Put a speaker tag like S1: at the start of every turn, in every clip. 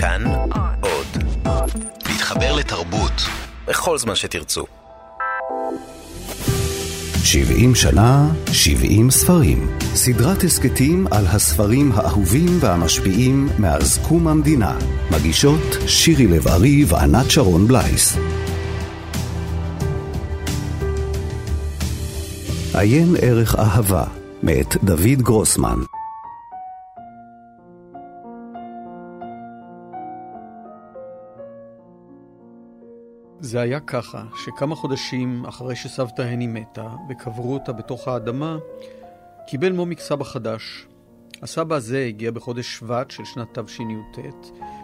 S1: כאן עוד. להתחבר לתרבות בכל זמן שתרצו.
S2: 70 שנה, 70 ספרים. סדרת הסכתים על הספרים האהובים והמשפיעים מאז קום המדינה. מגישות שירי לב-ארי וענת שרון בלייס. עיין ערך אהבה, מאת דוד גרוסמן.
S3: זה היה ככה, שכמה חודשים אחרי שסבתא הני מתה וקברו אותה בתוך האדמה, קיבל מומיק סבא חדש. הסבא הזה הגיע בחודש שבט של שנת תשי"ט,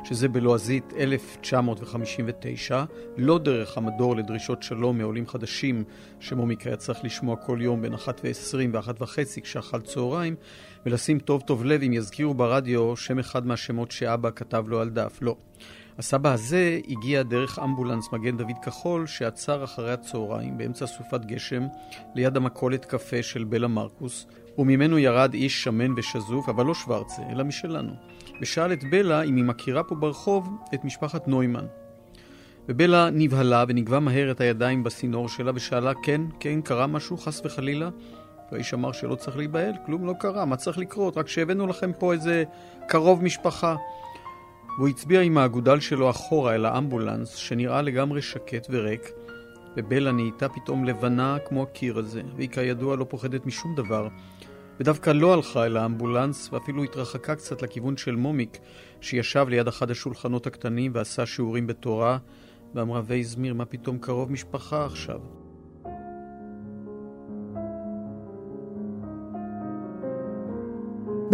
S3: שזה בלועזית 1959, לא דרך המדור לדרישות שלום מעולים חדשים, שמומיק היה צריך לשמוע כל יום בין 1 ו-20 ו-1 וחצי כשאכל צהריים, ולשים טוב טוב לב אם יזכירו ברדיו שם אחד מהשמות שאבא כתב לו על דף. לא. הסבא הזה הגיע דרך אמבולנס מגן דוד כחול שעצר אחרי הצהריים באמצע סופת גשם ליד המכולת קפה של בלה מרקוס וממנו ירד איש שמן ושזוף, אבל לא שוורצה, אלא משלנו. ושאל את בלה אם היא מכירה פה ברחוב את משפחת נוימן. ובלה נבהלה ונגבה מהר את הידיים בסינור שלה ושאלה, כן, כן, קרה משהו חס וחלילה? והאיש אמר שלא צריך להיבהל, כלום לא קרה, מה צריך לקרות? רק שהבאנו לכם פה איזה קרוב משפחה. והוא הצביע עם האגודל שלו אחורה אל האמבולנס, שנראה לגמרי שקט וריק, ובלה נהייתה פתאום לבנה כמו הקיר הזה, והיא כידוע לא פוחדת משום דבר, ודווקא לא הלכה אל האמבולנס, ואפילו התרחקה קצת לכיוון של מומיק, שישב ליד אחד השולחנות הקטנים ועשה שיעורים בתורה, ואמרה, וייזמיר, מה פתאום קרוב משפחה עכשיו?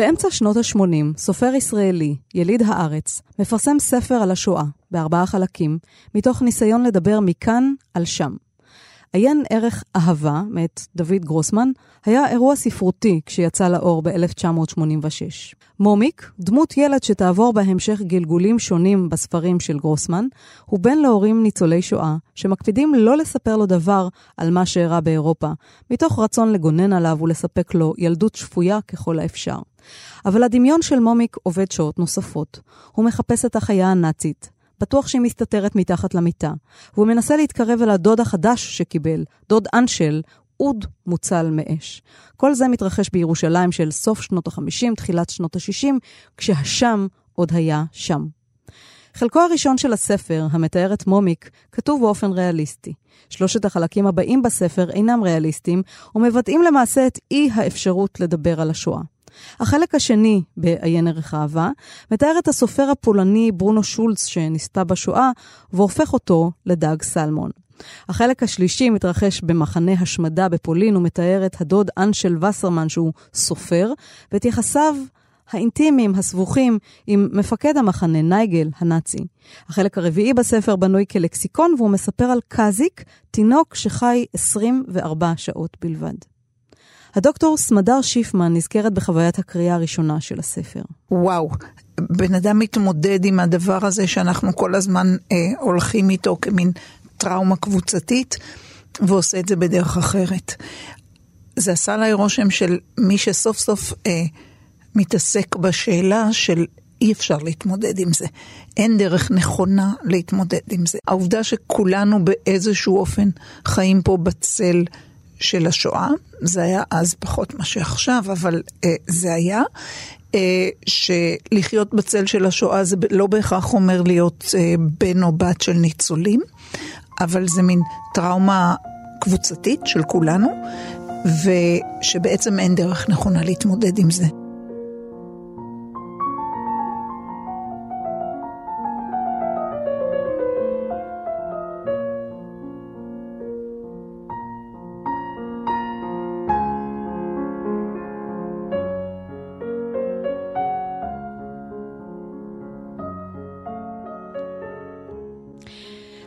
S4: באמצע שנות ה-80, סופר ישראלי, יליד הארץ, מפרסם ספר על השואה, בארבעה חלקים, מתוך ניסיון לדבר מכאן על שם. עיין ערך אהבה, מאת דוד גרוסמן, היה אירוע ספרותי כשיצא לאור ב-1986. מומיק, דמות ילד שתעבור בהמשך גלגולים שונים בספרים של גרוסמן, הוא בן להורים ניצולי שואה, שמקפידים לא לספר לו דבר על מה שאירע באירופה, מתוך רצון לגונן עליו ולספק לו ילדות שפויה ככל האפשר. אבל הדמיון של מומיק עובד שעות נוספות. הוא מחפש את החיה הנאצית, בטוח שהיא מסתתרת מתחת למיטה, והוא מנסה להתקרב אל הדוד החדש שקיבל, דוד אנשל, אוד מוצל מאש. כל זה מתרחש בירושלים של סוף שנות ה-50, תחילת שנות ה-60, כשהשם עוד היה שם. חלקו הראשון של הספר, המתאר את מומיק, כתוב באופן ריאליסטי. שלושת החלקים הבאים בספר אינם ריאליסטיים, ומבטאים למעשה את אי האפשרות לדבר על השואה. החלק השני בעיין ערך אהבה מתאר את הסופר הפולני ברונו שולץ שנספה בשואה והופך אותו לדג סלמון. החלק השלישי מתרחש במחנה השמדה בפולין ומתאר את הדוד אנשל וסרמן שהוא סופר ואת יחסיו האינטימיים, הסבוכים, עם מפקד המחנה, נייגל הנאצי. החלק הרביעי בספר בנוי כלקסיקון והוא מספר על קזיק, תינוק שחי 24 שעות בלבד. הדוקטור סמדר שיפמן נזכרת בחוויית הקריאה הראשונה של הספר.
S5: וואו, בן אדם מתמודד עם הדבר הזה שאנחנו כל הזמן אה, הולכים איתו כמין טראומה קבוצתית, ועושה את זה בדרך אחרת. זה עשה לי רושם של מי שסוף סוף אה, מתעסק בשאלה של אי אפשר להתמודד עם זה. אין דרך נכונה להתמודד עם זה. העובדה שכולנו באיזשהו אופן חיים פה בצל של השואה, זה היה אז פחות מה שעכשיו, אבל אה, זה היה. אה, שלחיות בצל של השואה זה לא בהכרח אומר להיות אה, בן או בת של ניצולים, אבל זה מין טראומה קבוצתית של כולנו, ושבעצם אין דרך נכונה להתמודד עם זה.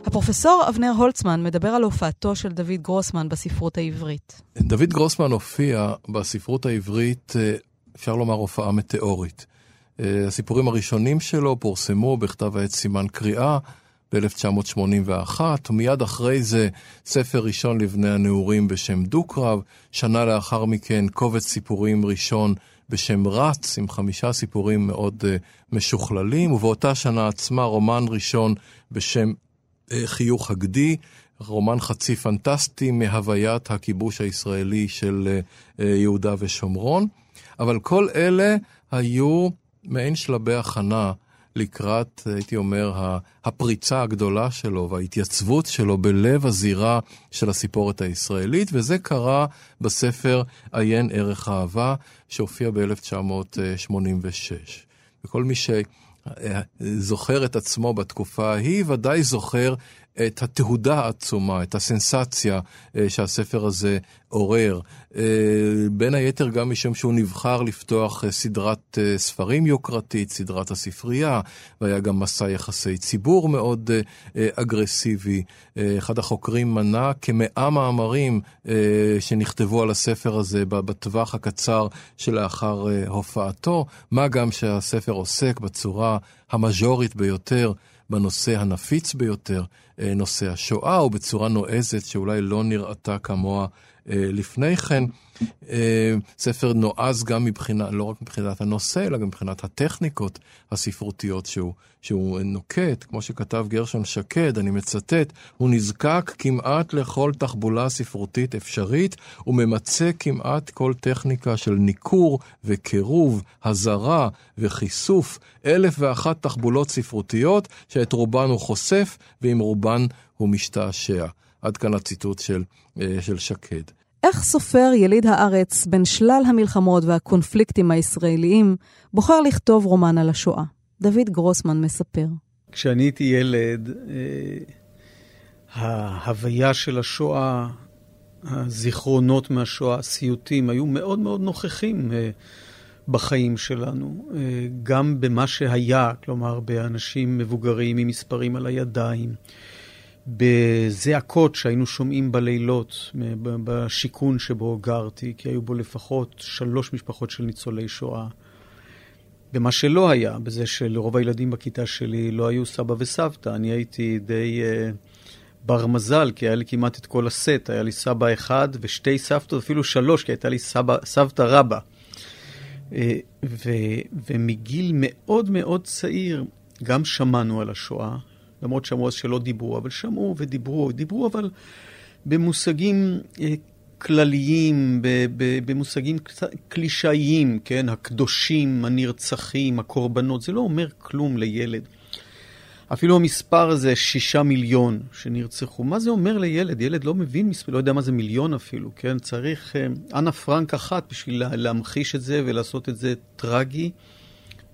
S4: הפרופסור אבנר הולצמן מדבר על הופעתו של דוד גרוסמן בספרות העברית.
S6: דוד גרוסמן הופיע בספרות העברית, אה, אפשר לומר, הופעה מטאורית. אה, הסיפורים הראשונים שלו פורסמו בכתב העת סימן קריאה ב-1981, ומיד אחרי זה ספר ראשון לבני הנעורים בשם דו-קרב, שנה לאחר מכן קובץ סיפורים ראשון בשם רץ, עם חמישה סיפורים מאוד uh, משוכללים, ובאותה שנה עצמה רומן ראשון בשם חיוך הגדי, רומן חצי פנטסטי מהוויית הכיבוש הישראלי של uh, uh, יהודה ושומרון. אבל כל אלה היו מעין שלבי הכנה לקראת, הייתי אומר, הפריצה הגדולה שלו וההתייצבות שלו בלב הזירה של הסיפורת הישראלית, וזה קרה בספר עיין ערך אהבה, שהופיע ב-1986. וכל מי שזוכר את עצמו בתקופה ההיא, ודאי זוכר את התהודה העצומה, את הסנסציה אה, שהספר הזה עורר. אה, בין היתר גם משום שהוא נבחר לפתוח אה, סדרת ספרים יוקרתית, סדרת הספרייה, והיה גם מסע יחסי ציבור מאוד אגרסיבי. אחד החוקרים מנה כמאה מאמרים שנכתבו על הספר הזה בטווח הקצר שלאחר הופעתו, מה גם שהספר עוסק בצורה המז'ורית ביותר. בנושא הנפיץ ביותר, נושא השואה, ובצורה נועזת שאולי לא נראתה כמוה אה, לפני כן. אה, ספר נועז גם מבחינה, לא רק מבחינת הנושא, אלא גם מבחינת הטכניקות הספרותיות שהוא, שהוא נוקט. כמו שכתב גרשון שקד, אני מצטט, הוא נזקק כמעט לכל תחבולה ספרותית אפשרית, וממצה כמעט כל טכניקה של ניכור וקירוב, הזרה וחיסוף, אלף ואחת תחבולות ספרותיות, שאת רובן הוא חושף, ועם רובן הוא משתעשע. עד כאן הציטוט של, אה, של שקד.
S4: איך סופר יליד הארץ, בין שלל המלחמות והקונפליקטים הישראליים, בוחר לכתוב רומן על השואה? דוד גרוסמן מספר.
S3: כשאני הייתי ילד, אה, ההוויה של השואה, הזיכרונות מהשואה, הסיוטים, היו מאוד מאוד נוכחים אה, בחיים שלנו. גם במה שהיה, כלומר, באנשים מבוגרים עם מספרים על הידיים. בזעקות שהיינו שומעים בלילות בשיכון שבו גרתי, כי היו בו לפחות שלוש משפחות של ניצולי שואה. במה שלא היה, בזה שלרוב הילדים בכיתה שלי לא היו סבא וסבתא. אני הייתי די uh, בר מזל, כי היה לי כמעט את כל הסט. היה לי סבא אחד ושתי סבתות, אפילו שלוש, כי הייתה לי סבא, סבתא רבא. ו, ומגיל מאוד מאוד צעיר גם שמענו על השואה, למרות שאמרו אז שלא דיברו, אבל שמעו ודיברו, דיברו אבל במושגים אה, כלליים, במושגים קלישאיים, כן? הקדושים, הנרצחים, הקורבנות, זה לא אומר כלום לילד. אפילו המספר הזה, שישה מיליון שנרצחו, מה זה אומר לילד? ילד לא מבין מספר, לא יודע מה זה מיליון אפילו, כן? צריך אה, אנה פרנק אחת בשביל להמחיש את זה ולעשות את זה טרגי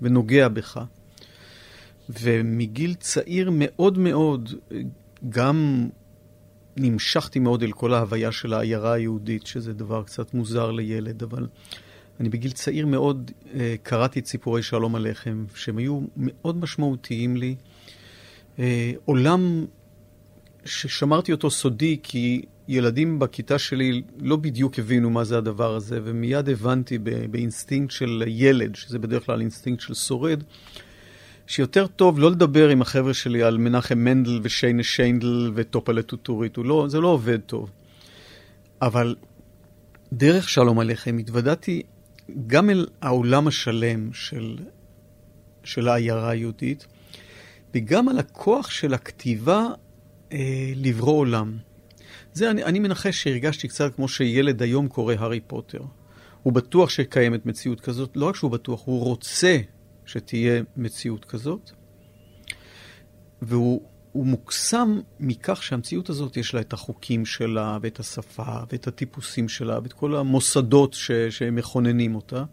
S3: ונוגע בך. ומגיל צעיר מאוד מאוד, גם נמשכתי מאוד אל כל ההוויה של העיירה היהודית, שזה דבר קצת מוזר לילד, אבל אני בגיל צעיר מאוד uh, קראתי את סיפורי שלום עליכם, שהם היו מאוד משמעותיים לי. אה, עולם ששמרתי אותו סודי, כי ילדים בכיתה שלי לא בדיוק הבינו מה זה הדבר הזה, ומיד הבנתי באינסטינקט של ילד, שזה בדרך כלל אינסטינקט של שורד, שיותר טוב לא לדבר עם החבר'ה שלי על מנחם מנדל ושיינה שיינדל וטופלה טוטוריטו, לא, זה לא עובד טוב. אבל דרך שלום עליכם התוודעתי גם אל העולם השלם של, של העיירה היהודית, וגם על הכוח של הכתיבה אה, לברוא עולם. זה אני, אני מנחש שהרגשתי קצת כמו שילד היום קורא הארי פוטר. הוא בטוח שקיימת מציאות כזאת, לא רק שהוא בטוח, הוא רוצה שתהיה מציאות כזאת, והוא מוקסם מכך שהמציאות הזאת יש לה את החוקים שלה, ואת השפה, ואת הטיפוסים שלה, ואת כל המוסדות ש, שמכוננים אותה.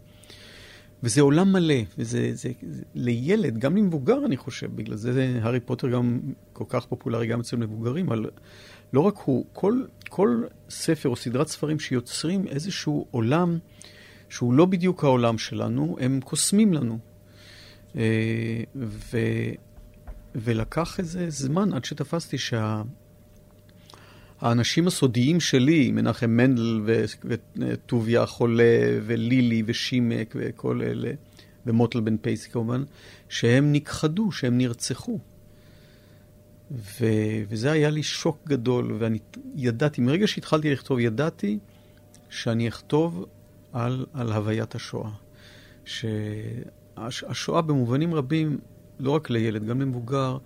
S3: וזה עולם מלא, וזה זה, זה, לילד, גם למבוגר אני חושב, בגלל זה הארי פוטר גם כל כך פופולרי גם אצל מבוגרים, אבל לא רק הוא, כל, כל ספר או סדרת ספרים שיוצרים איזשהו עולם שהוא לא בדיוק העולם שלנו, הם קוסמים לנו. אה, ו, ולקח איזה זמן עד שתפסתי שה... הסודיים שלי, מנחם מנדל וטוביה החולה ולילי ושימק וכל אלה, ומוטל בן פייסי כמובן, שהם נכחדו, שהם נרצחו. ו... וזה היה לי שוק גדול, ואני ידעתי, מרגע שהתחלתי לכתוב, ידעתי שאני אכתוב על, על הוויית השואה. שהשואה במובנים רבים, לא רק לילד, גם למבוגר,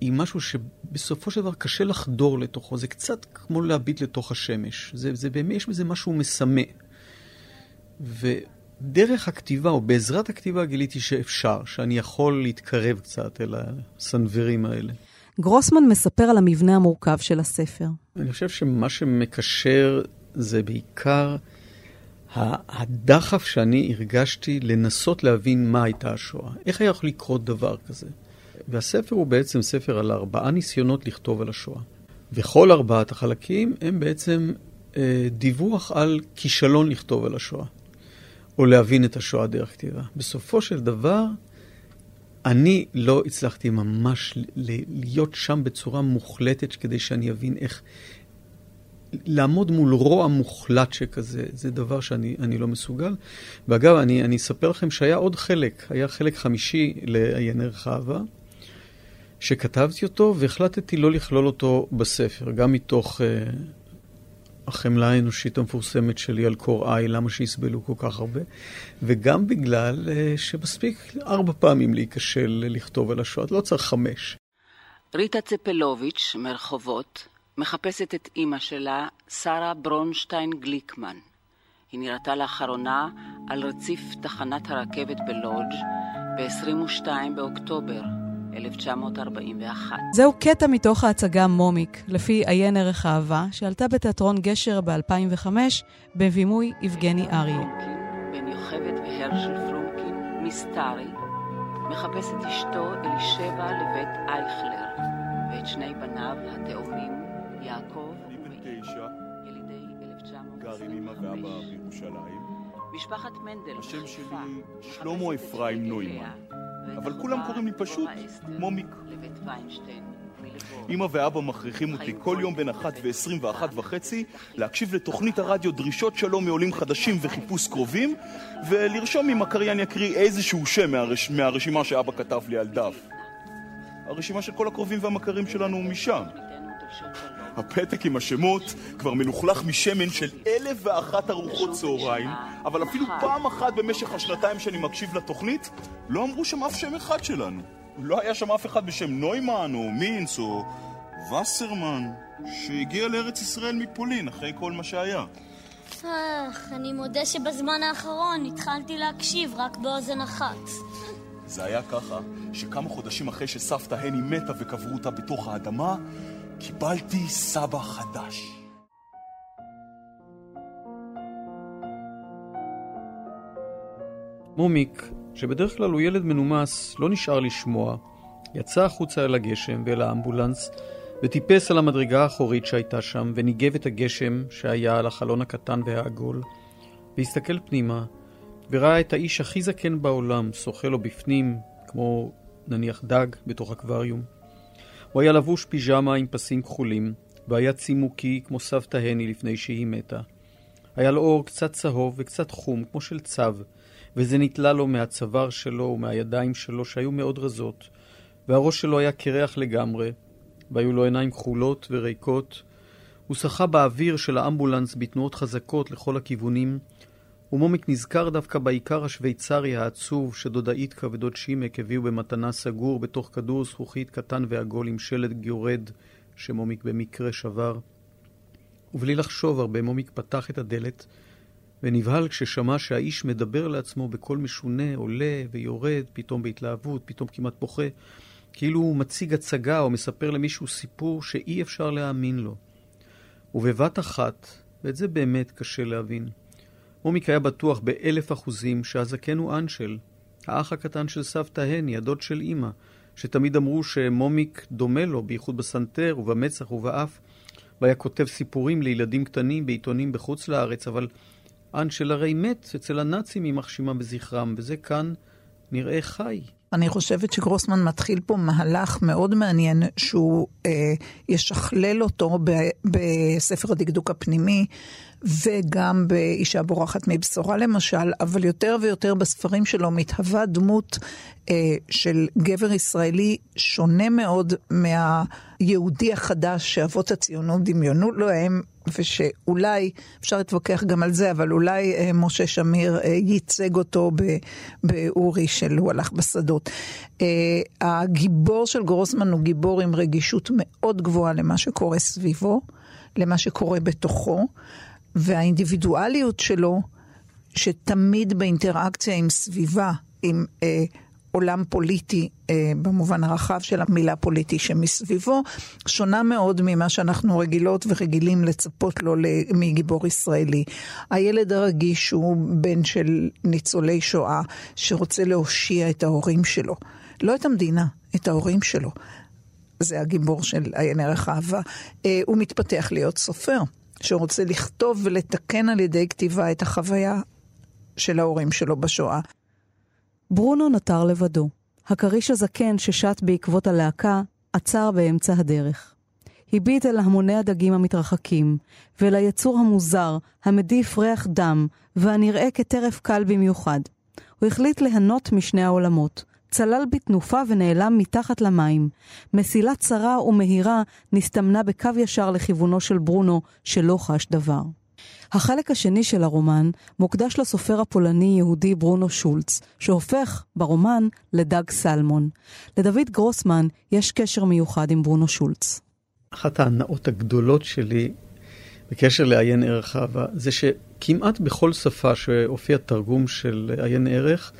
S3: היא משהו שבסופו של דבר קשה לחדור לתוכו. זה קצת כמו להביט לתוך השמש. זה, זה באמת, יש בזה משהו מסמא. ודרך הכתיבה, או בעזרת הכתיבה, גיליתי שאפשר, שאני יכול להתקרב קצת אל הסנוורים האלה.
S4: גרוסמן מספר על המבנה המורכב של הספר.
S3: אני חושב שמה שמקשר זה בעיקר הדחף שאני הרגשתי לנסות להבין מה הייתה השואה. איך היה יכול לקרות דבר כזה? והספר הוא בעצם ספר על ארבעה ניסיונות לכתוב על השואה. וכל ארבעת החלקים הם בעצם אה, דיווח על כישלון לכתוב על השואה, או להבין את השואה דרך כתיבה. בסופו של דבר, אני לא הצלחתי ממש להיות שם בצורה מוחלטת כדי שאני אבין איך... לעמוד מול רוע מוחלט שכזה, זה דבר שאני לא מסוגל. ואגב, אני, אני אספר לכם שהיה עוד חלק, היה חלק חמישי לעיין ערך שכתבתי אותו והחלטתי לא לכלול אותו בספר, גם מתוך uh, החמלה האנושית המפורסמת שלי על קוראי, למה שיסבלו כל כך הרבה, וגם בגלל uh, שמספיק ארבע פעמים להיכשל לכתוב על השואה, לא צריך חמש.
S7: ריטה צפלוביץ' מרחובות מחפשת את אימא שלה, שרה ברונשטיין גליקמן. היא נראתה לאחרונה על רציף תחנת הרכבת בלודג' ב-22 באוקטובר 1941.
S4: זהו קטע מתוך ההצגה מומיק, לפי עיין ערך אהבה, שעלתה בתיאטרון גשר ב-2005, בבימוי יבגני אריה.
S7: בן יוכבד והרשל פרומקין, מסתרי, מחפש את אשתו אלישבע לבית אייכלר, ואת שני בניו התאומים, יעקב ומאיר, ילידי 1925. גר עם אמא ואבא בירושלים. משפחת מנדל,
S8: השם שלי שלמה אפרים נוימן. אבל כולם קוראים לי פשוט מומיק. אמא ואבא מכריחים אותי כל יום בין אחת ועשרים ואחת וחצי להקשיב לתוכנית הרדיו דרישות שלום מעולים חדשים וחיפוש קרובים ולרשום אם הקריין יקריא איזשהו שם מהרש... מהרשימה שאבא כתב לי על דף. הרשימה של כל הקרובים והמכרים שלנו הוא משם. הפתק עם השמות כבר מלוכלך משמן של אלף ואחת ארוחות צהריים, אבל אפילו פעם אחת במשך השנתיים שאני מקשיב לתוכנית, לא אמרו שם אף שם אחד שלנו. לא היה שם אף אחד בשם נוימן או מינץ או וסרמן, שהגיע לארץ ישראל מפולין אחרי כל מה שהיה.
S9: אך, אני מודה שבזמן האחרון התחלתי להקשיב רק באוזן אחת.
S8: זה היה ככה, שכמה חודשים אחרי שסבתא הני מתה וקברו אותה בתוך האדמה, קיבלתי סבא חדש.
S3: מומיק, שבדרך כלל הוא ילד מנומס, לא נשאר לשמוע. יצא החוצה אל הגשם ואל האמבולנס, וטיפס על המדרגה האחורית שהייתה שם, וניגב את הגשם שהיה על החלון הקטן והעגול, והסתכל פנימה, וראה את האיש הכי זקן בעולם, שוחה לו בפנים, כמו נניח דג בתוך אקווריום. הוא היה לבוש פיג'מה עם פסים כחולים, והיה צימוקי כמו סבתא הני לפני שהיא מתה. היה לו אור קצת צהוב וקצת חום, כמו של צב, וזה נתלה לו מהצוואר שלו ומהידיים שלו שהיו מאוד רזות, והראש שלו היה קרח לגמרי, והיו לו עיניים כחולות וריקות. הוא שחה באוויר של האמבולנס בתנועות חזקות לכל הכיוונים, ומומיק נזכר דווקא בעיקר השוויצרי העצוב שדודאיתקה ודוד שימק הביאו במתנה סגור בתוך כדור זכוכית קטן ועגול עם שלט גיורד שמומיק במקרה שבר. ובלי לחשוב הרבה מומיק פתח את הדלת ונבהל כששמע שהאיש מדבר לעצמו בקול משונה, עולה ויורד, פתאום בהתלהבות, פתאום כמעט בוכה, כאילו הוא מציג הצגה או מספר למישהו סיפור שאי אפשר להאמין לו. ובבת אחת, ואת זה באמת קשה להבין, מומיק היה בטוח באלף אחוזים שהזקן הוא אנשל, האח הקטן של סבתא הני, הדוד של אמא, שתמיד אמרו שמומיק דומה לו, בייחוד בסנטר ובמצח ובאף, והיה כותב סיפורים לילדים קטנים בעיתונים בחוץ לארץ, אבל אנשל הרי מת אצל הנאצים, יימח שמם בזכרם, וזה כאן נראה חי.
S5: אני חושבת שגרוסמן מתחיל פה מהלך מאוד מעניין שהוא אה, ישכלל אותו ב, בספר הדקדוק הפנימי, וגם באישה בורחת מבשורה למשל, אבל יותר ויותר בספרים שלו מתהווה דמות אה, של גבר ישראלי שונה מאוד מהיהודי החדש שאבות הציונות דמיונו לו הם, ושאולי, אפשר להתווכח גם על זה, אבל אולי אה, משה שמיר אה, ייצג אותו באורי של הוא הלך בשדות. אה, הגיבור של גרוסמן הוא גיבור עם רגישות מאוד גבוהה למה שקורה סביבו, למה שקורה בתוכו. והאינדיבידואליות שלו, שתמיד באינטראקציה עם סביבה, עם אה, עולם פוליטי, אה, במובן הרחב של המילה פוליטי שמסביבו, שונה מאוד ממה שאנחנו רגילות ורגילים לצפות לו מגיבור ישראלי. הילד הרגיש הוא בן של ניצולי שואה, שרוצה להושיע את ההורים שלו. לא את המדינה, את ההורים שלו. זה הגיבור של עיין ערך אהבה. אה, הוא מתפתח להיות סופר. שרוצה לכתוב ולתקן על ידי כתיבה את החוויה של ההורים שלו בשואה.
S4: ברונו נותר לבדו. הכריש הזקן ששט בעקבות הלהקה עצר באמצע הדרך. הביט אל המוני הדגים המתרחקים, ואל היצור המוזר, המדיף ריח דם, והנראה כטרף קל במיוחד. הוא החליט ליהנות משני העולמות, צלל בתנופה ונעלם מתחת למים. מסילה צרה ומהירה נסתמנה בקו ישר לכיוונו של ברונו, שלא חש דבר. החלק השני של הרומן מוקדש לסופר הפולני-יהודי ברונו שולץ, שהופך ברומן לדג סלמון. לדוד גרוסמן יש קשר מיוחד עם ברונו שולץ.
S3: אחת ההנאות הגדולות שלי בקשר לעיין ערך אהבה, זה שכמעט בכל שפה שהופיע תרגום של עיין ערך,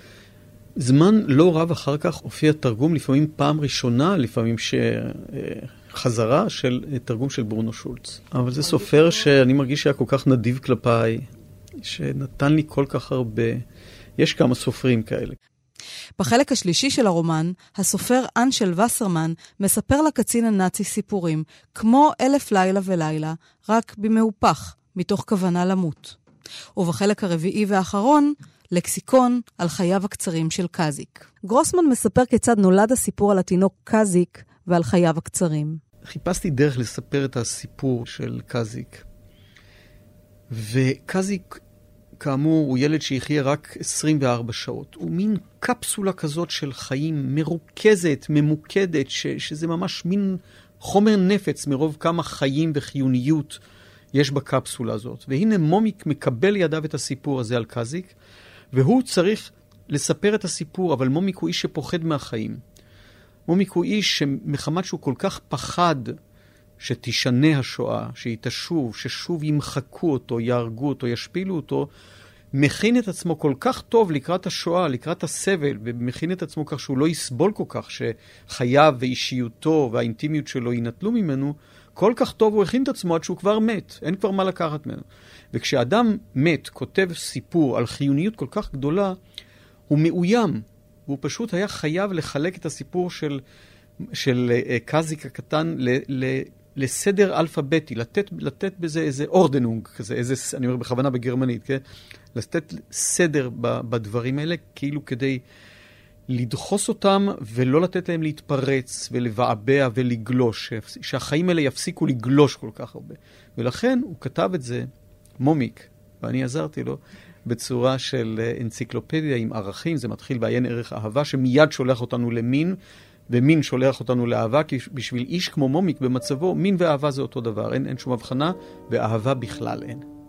S3: זמן לא רב אחר כך הופיע תרגום, לפעמים פעם ראשונה, לפעמים ש... חזרה של תרגום של ברונו שולץ. אבל זה סופר שאני מרגיש שהיה כל כך נדיב כלפיי, שנתן לי כל כך הרבה. יש כמה סופרים כאלה.
S4: בחלק השלישי של הרומן, הסופר אנשל וסרמן מספר לקצין הנאצי סיפורים, כמו אלף לילה ולילה, רק במהופך, מתוך כוונה למות. ובחלק הרביעי והאחרון, לקסיקון על חייו הקצרים של קזיק. גרוסמן מספר כיצד נולד הסיפור על התינוק קזיק ועל חייו הקצרים.
S3: חיפשתי דרך לספר את הסיפור של קזיק. וקזיק, כאמור, הוא ילד שיחיה רק 24 שעות. הוא מין קפסולה כזאת של חיים מרוכזת, ממוקדת, ש- שזה ממש מין חומר נפץ מרוב כמה חיים וחיוניות יש בקפסולה הזאת. והנה מומיק מקבל לידיו את הסיפור הזה על קזיק, והוא צריך לספר את הסיפור, אבל מומיק הוא איש שפוחד מהחיים. מומיק הוא איש שמחמת שהוא כל כך פחד שתישנה השואה, שהיא תשוב, ששוב ימחקו אותו, יהרגו אותו, ישפילו אותו, מכין את עצמו כל כך טוב לקראת השואה, לקראת הסבל, ומכין את עצמו כך שהוא לא יסבול כל כך שחייו ואישיותו והאינטימיות שלו יינטלו ממנו, כל כך טוב הוא הכין את עצמו עד שהוא כבר מת, אין כבר מה לקחת ממנו. וכשאדם מת, כותב סיפור על חיוניות כל כך גדולה, הוא מאוים. והוא פשוט היה חייב לחלק את הסיפור של, של uh, קזיק הקטן ל, ל, לסדר אלפביתי, לתת, לתת בזה איזה אורדנונג כזה, איזה, אני אומר בכוונה בגרמנית, כן? לתת סדר ב, בדברים האלה, כאילו כדי לדחוס אותם ולא לתת להם להתפרץ ולבעבע ולגלוש, שהחיים האלה יפסיקו לגלוש כל כך הרבה. ולכן הוא כתב את זה, מומיק, ואני עזרתי לו, בצורה של אה, אנציקלופדיה עם ערכים, זה מתחיל בעיין ערך אהבה, שמיד שולח אותנו למין, ומין שולח אותנו לאהבה, כי בשביל איש כמו מומיק במצבו, מין ואהבה זה אותו דבר, אין, אין שום הבחנה, ואהבה בכלל אין.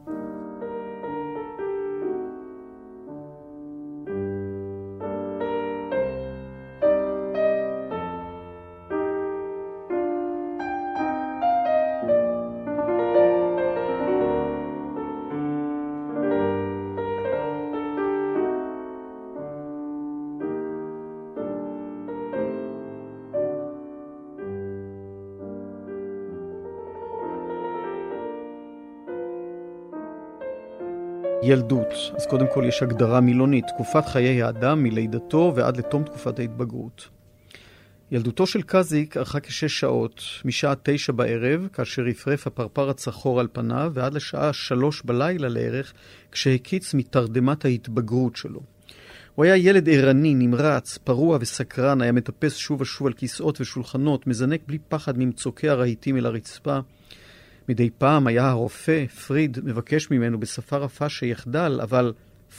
S3: ילדות. אז קודם כל יש הגדרה מילונית, תקופת חיי האדם מלידתו ועד לתום תקופת ההתבגרות. ילדותו של קזיק ארכה כשש שעות, משעה תשע בערב, כאשר רפרף הפרפר הצחור על פניו, ועד לשעה שלוש בלילה לערך, כשהקיץ מתרדמת ההתבגרות שלו. הוא היה ילד ערני, נמרץ, פרוע וסקרן, היה מטפס שוב ושוב על כיסאות ושולחנות, מזנק בלי פחד ממצוקי הרהיטים אל הרצפה. מדי פעם היה הרופא, פריד, מבקש ממנו בשפה רפה שיחדל, אבל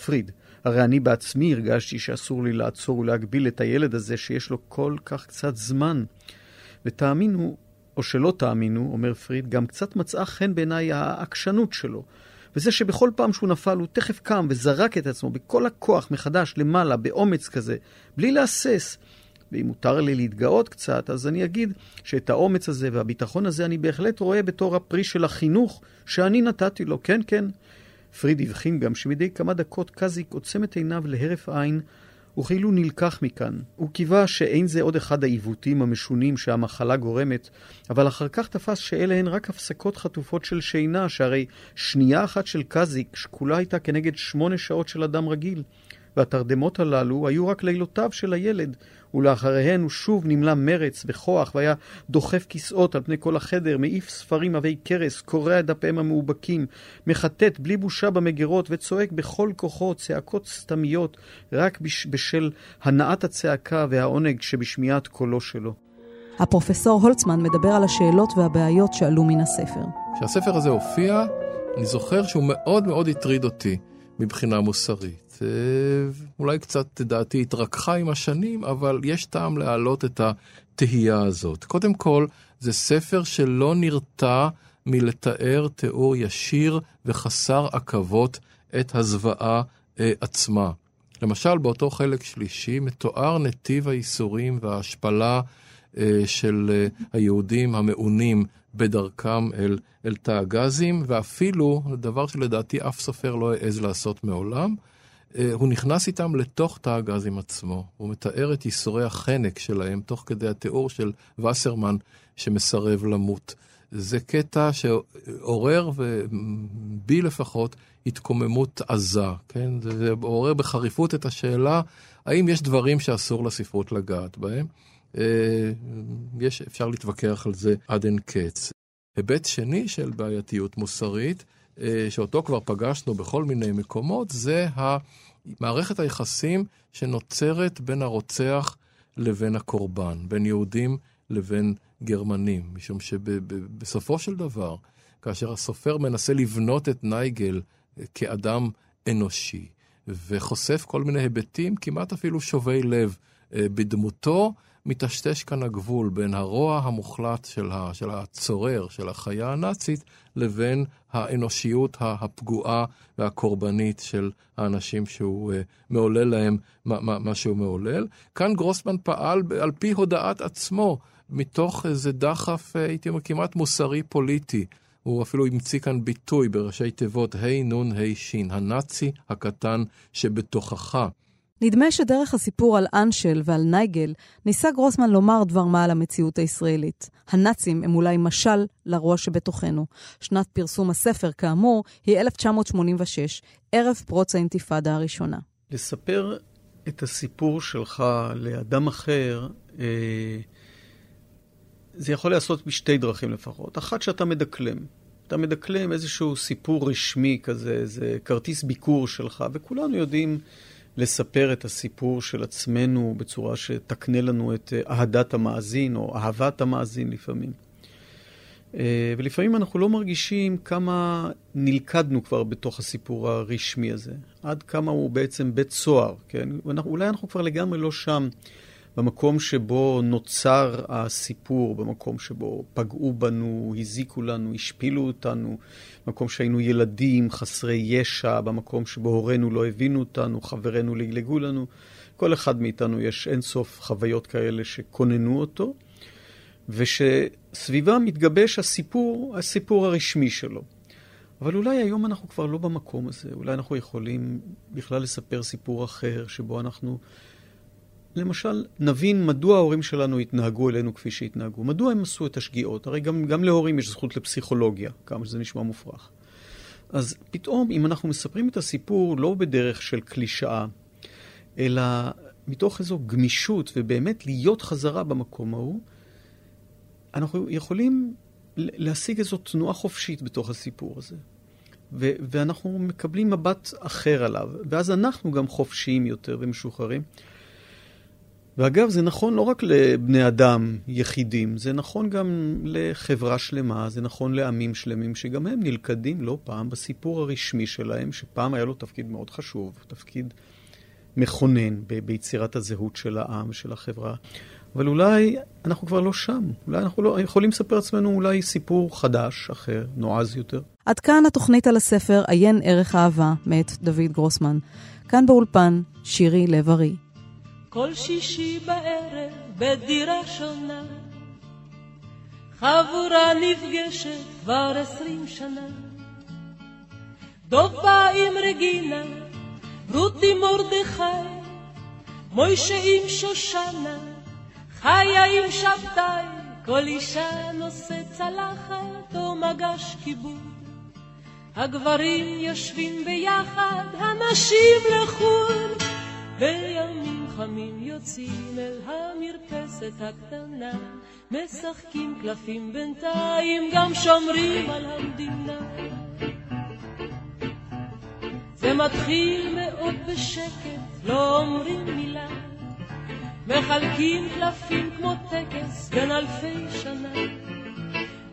S3: פריד, הרי אני בעצמי הרגשתי שאסור לי לעצור ולהגביל את הילד הזה שיש לו כל כך קצת זמן. ותאמינו, או שלא תאמינו, אומר פריד, גם קצת מצאה חן בעיניי העקשנות שלו. וזה שבכל פעם שהוא נפל הוא תכף קם וזרק את עצמו בכל הכוח מחדש למעלה, באומץ כזה, בלי להסס. ואם מותר לי להתגאות קצת, אז אני אגיד שאת האומץ הזה והביטחון הזה אני בהחלט רואה בתור הפרי של החינוך שאני נתתי לו. כן, כן. פריד הבחין גם שמדי כמה דקות קזיק עוצם את עיניו להרף עין, וכאילו נלקח מכאן. הוא קיווה שאין זה עוד אחד העיוותים המשונים שהמחלה גורמת, אבל אחר כך תפס שאלה הן רק הפסקות חטופות של שינה, שהרי שנייה אחת של קזיק שקולה הייתה כנגד שמונה שעות של אדם רגיל. והתרדמות הללו היו רק לילותיו של הילד, ולאחריהן הוא שוב נמלא מרץ וכוח, והיה דוחף כיסאות על פני כל החדר, מעיף ספרים עבי כרס, קורע את דפיהם המאובקים, מחטט בלי בושה במגירות, וצועק בכל כוחו צעקות סתמיות, רק בש... בשל הנעת הצעקה והעונג שבשמיעת קולו שלו.
S4: הפרופסור הולצמן מדבר על השאלות והבעיות שעלו מן הספר.
S6: כשהספר הזה הופיע, אני זוכר שהוא מאוד מאוד הטריד אותי מבחינה מוסרית. אולי קצת דעתי התרככה עם השנים, אבל יש טעם להעלות את התהייה הזאת. קודם כל, זה ספר שלא נרתע מלתאר תיאור ישיר וחסר עכבות את הזוועה אה, עצמה. למשל, באותו חלק שלישי מתואר נתיב הייסורים וההשפלה אה, של אה, היהודים המעונים בדרכם אל, אל תא הגזים, ואפילו, דבר שלדעתי אף סופר לא העז לעשות מעולם, הוא נכנס איתם לתוך תא הגזים עצמו. הוא מתאר את ייסורי החנק שלהם, תוך כדי התיאור של וסרמן שמסרב למות. זה קטע שעורר, בי לפחות, התקוממות עזה, כן? זה עורר בחריפות את השאלה, האם יש דברים שאסור לספרות לגעת בהם? אה, יש, אפשר להתווכח על זה עד אין קץ. היבט שני של בעייתיות מוסרית, אה, שאותו כבר פגשנו בכל מיני מקומות, זה מערכת היחסים שנוצרת בין הרוצח לבין הקורבן, בין יהודים לבין גרמנים. משום שבסופו של דבר, כאשר הסופר מנסה לבנות את נייגל אה, כאדם אנושי, וחושף כל מיני היבטים, כמעט אפילו שובי לב אה, בדמותו, מטשטש כאן הגבול בין הרוע המוחלט של, של הצורר, של החיה הנאצית, לבין האנושיות הפגועה והקורבנית של האנשים שהוא uh, מעולל להם מה, מה, שהוא מעולל. כאן גרוסמן פעל על פי הודעת עצמו, מתוך איזה דחף, uh, הייתי אומר, כמעט מוסרי פוליטי. הוא אפילו המציא כאן ביטוי בראשי תיבות ה' נ' ה' ש', הנאצי הקטן שבתוכך.
S4: נדמה שדרך הסיפור על אנשל ועל נייגל, ניסה גרוסמן לומר דבר מה על המציאות הישראלית. הנאצים הם אולי משל לרוע שבתוכנו. שנת פרסום הספר, כאמור, היא 1986, ערב פרוץ האינתיפאדה הראשונה.
S3: לספר את הסיפור שלך לאדם אחר, אה, זה יכול להיעשות בשתי דרכים לפחות. אחת שאתה מדקלם. אתה מדקלם איזשהו סיפור רשמי כזה, איזה כרטיס ביקור שלך, וכולנו יודעים... לספר את הסיפור של עצמנו בצורה שתקנה לנו את אה, אהדת המאזין, או אהבת המאזין לפעמים. אה, ולפעמים אנחנו לא מרגישים כמה נלכדנו כבר בתוך הסיפור הרשמי הזה. עד כמה הוא בעצם בית סוהר, כן? ואנחנו, אולי אנחנו כבר לגמרי לא שם. במקום שבו נוצר הסיפור, במקום שבו פגעו בנו, הזיקו לנו, השפילו אותנו, במקום שהיינו ילדים, חסרי ישע, במקום שבו הורינו לא הבינו אותנו, חברינו לגלגו לנו. כל אחד מאיתנו יש אינסוף חוויות כאלה שכוננו אותו, ושסביבם מתגבש הסיפור, הסיפור הרשמי שלו. אבל אולי היום אנחנו כבר לא במקום הזה, אולי אנחנו יכולים בכלל לספר סיפור אחר, שבו אנחנו למשל, נבין מדוע ההורים שלנו התנהגו אלינו כפי שהתנהגו. מדוע הם עשו את השגיאות? הרי גם, גם להורים יש זכות לפסיכולוגיה, כמה שזה נשמע מופרך. אז פתאום, אם אנחנו מספרים את הסיפור לא בדרך של קלישאה, אלא מתוך איזו גמישות ובאמת להיות חזרה במקום ההוא, אנחנו יכולים להשיג איזו תנועה חופשית בתוך הסיפור הזה. ו- ואנחנו מקבלים מבט אחר עליו, ואז אנחנו גם חופשיים יותר ומשוחררים. ואגב, זה נכון לא רק לבני אדם יחידים, זה נכון גם לחברה שלמה, זה נכון לעמים שלמים, שגם הם נלכדים לא פעם בסיפור הרשמי שלהם, שפעם היה לו תפקיד מאוד חשוב, תפקיד מכונן ביצירת הזהות של העם, של החברה. אבל אולי אנחנו כבר לא שם. אולי אנחנו לא יכולים לספר לעצמנו אולי סיפור חדש, אחר, נועז יותר.
S4: עד כאן התוכנית על הספר עיין ערך אהבה, מאת דוד גרוסמן. כאן באולפן, שירי לב-ארי.
S10: כל שישי בערב בדירה שונה, חבורה נפגשת כבר עשרים שנה. דוב בא עם רגינה, רותי מרדכי, מוישה עם שושנה, חיה עם שבתאי, כל אישה נושא צלחת או מגש כיבוד. הגברים יושבים ביחד, הנשים לחו"ל, בימים חמים יוצאים אל המרפסת הקטנה, משחקים קלפים בינתיים, גם שומרים על המדינה. זה מתחיל מאוד בשקט, לא אומרים מילה. מחלקים קלפים כמו טקס בין אלפי שנה.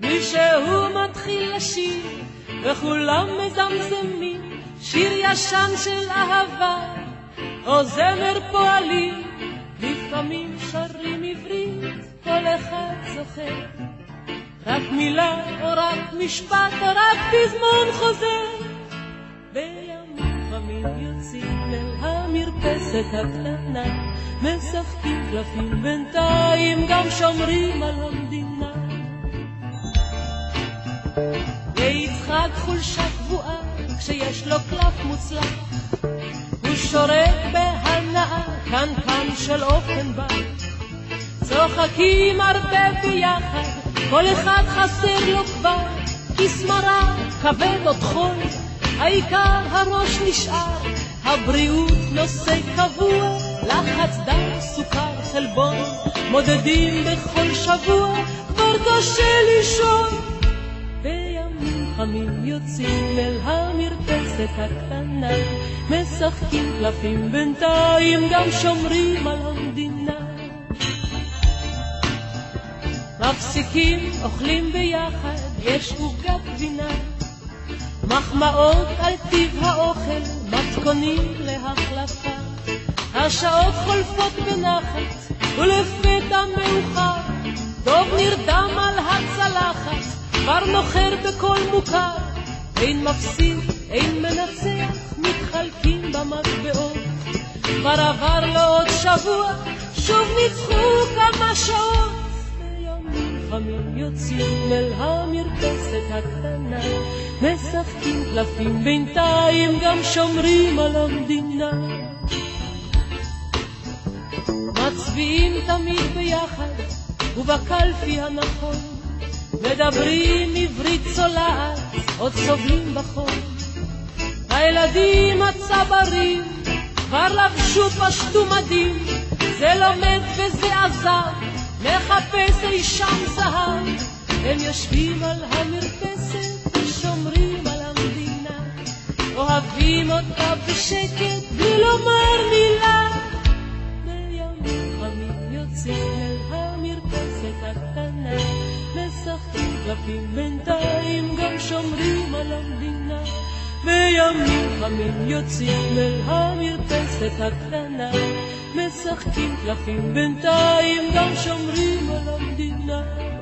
S10: מישהו מתחיל לשיר, וכולם מזמזמים, שיר ישן של אהבה, או זמר פועלים, לפעמים שרים עברית, כל אחד זוכר. רק מילה או רק משפט או רק פזמון חוזר. בימים חמים יוצאים אל המרפסת הקטנה, משחקים קלפים בינתיים, גם שומרים על המדינה. ליצחק חולשה קבועה, כשיש לו קלף מוצלח, שורק בהנאה, קנקן של אופנבק. צוחקים הרבה ביחד, כל אחד חסר לו כבר, כיס מרה, כבד או טחון, העיקר הראש נשאר, הבריאות נושא קבוע, לחץ דם, סוכר, חלבון, מודדים בכל שבוע, כבר קשה לישון. בימים חמים יוצאים אל המרפסת הקטנה, משחקים קלפים בינתיים, גם שומרים על המדינה. מפסיקים, אוכלים ביחד, יש עוגת גבינה. מחמאות על טיב האוכל, מתכונים להחלפה. השעות חולפות בנחת, ולפתע מאוחר, דוב נרדם על הצלחת, כבר נוחר בקול מוכר. אין מפסיד, אין מנצח, מתחלקים במטבעות. כבר עבר לו עוד שבוע, שוב ניצחו כמה שעות. חמים יוצאים אל המרפסת הקטנה, משחקים קלפים בינתיים, גם שומרים על המדינה. מצביעים תמיד ביחד, ובקלפי הנכון, מדברים עברית צולעת, עוד סובלים בחום. הילדים הצברים כבר לבשו פשטו מדים, זה לומד וזה עזב, מחפש אי שם זהב. הם יושבים על המרפסת ושומרים על המדינה, אוהבים אותה בשקט בלי לומר מילה. בימים חמים יוצאים אל המרפסת הקטנה, משחקים קלפים בינתיים, גם שומרים על המדינה. בימים חמים יוצאים אל המרפסת הקטנה, משחקים קלפים בינתיים, גם שומרים על המדינה.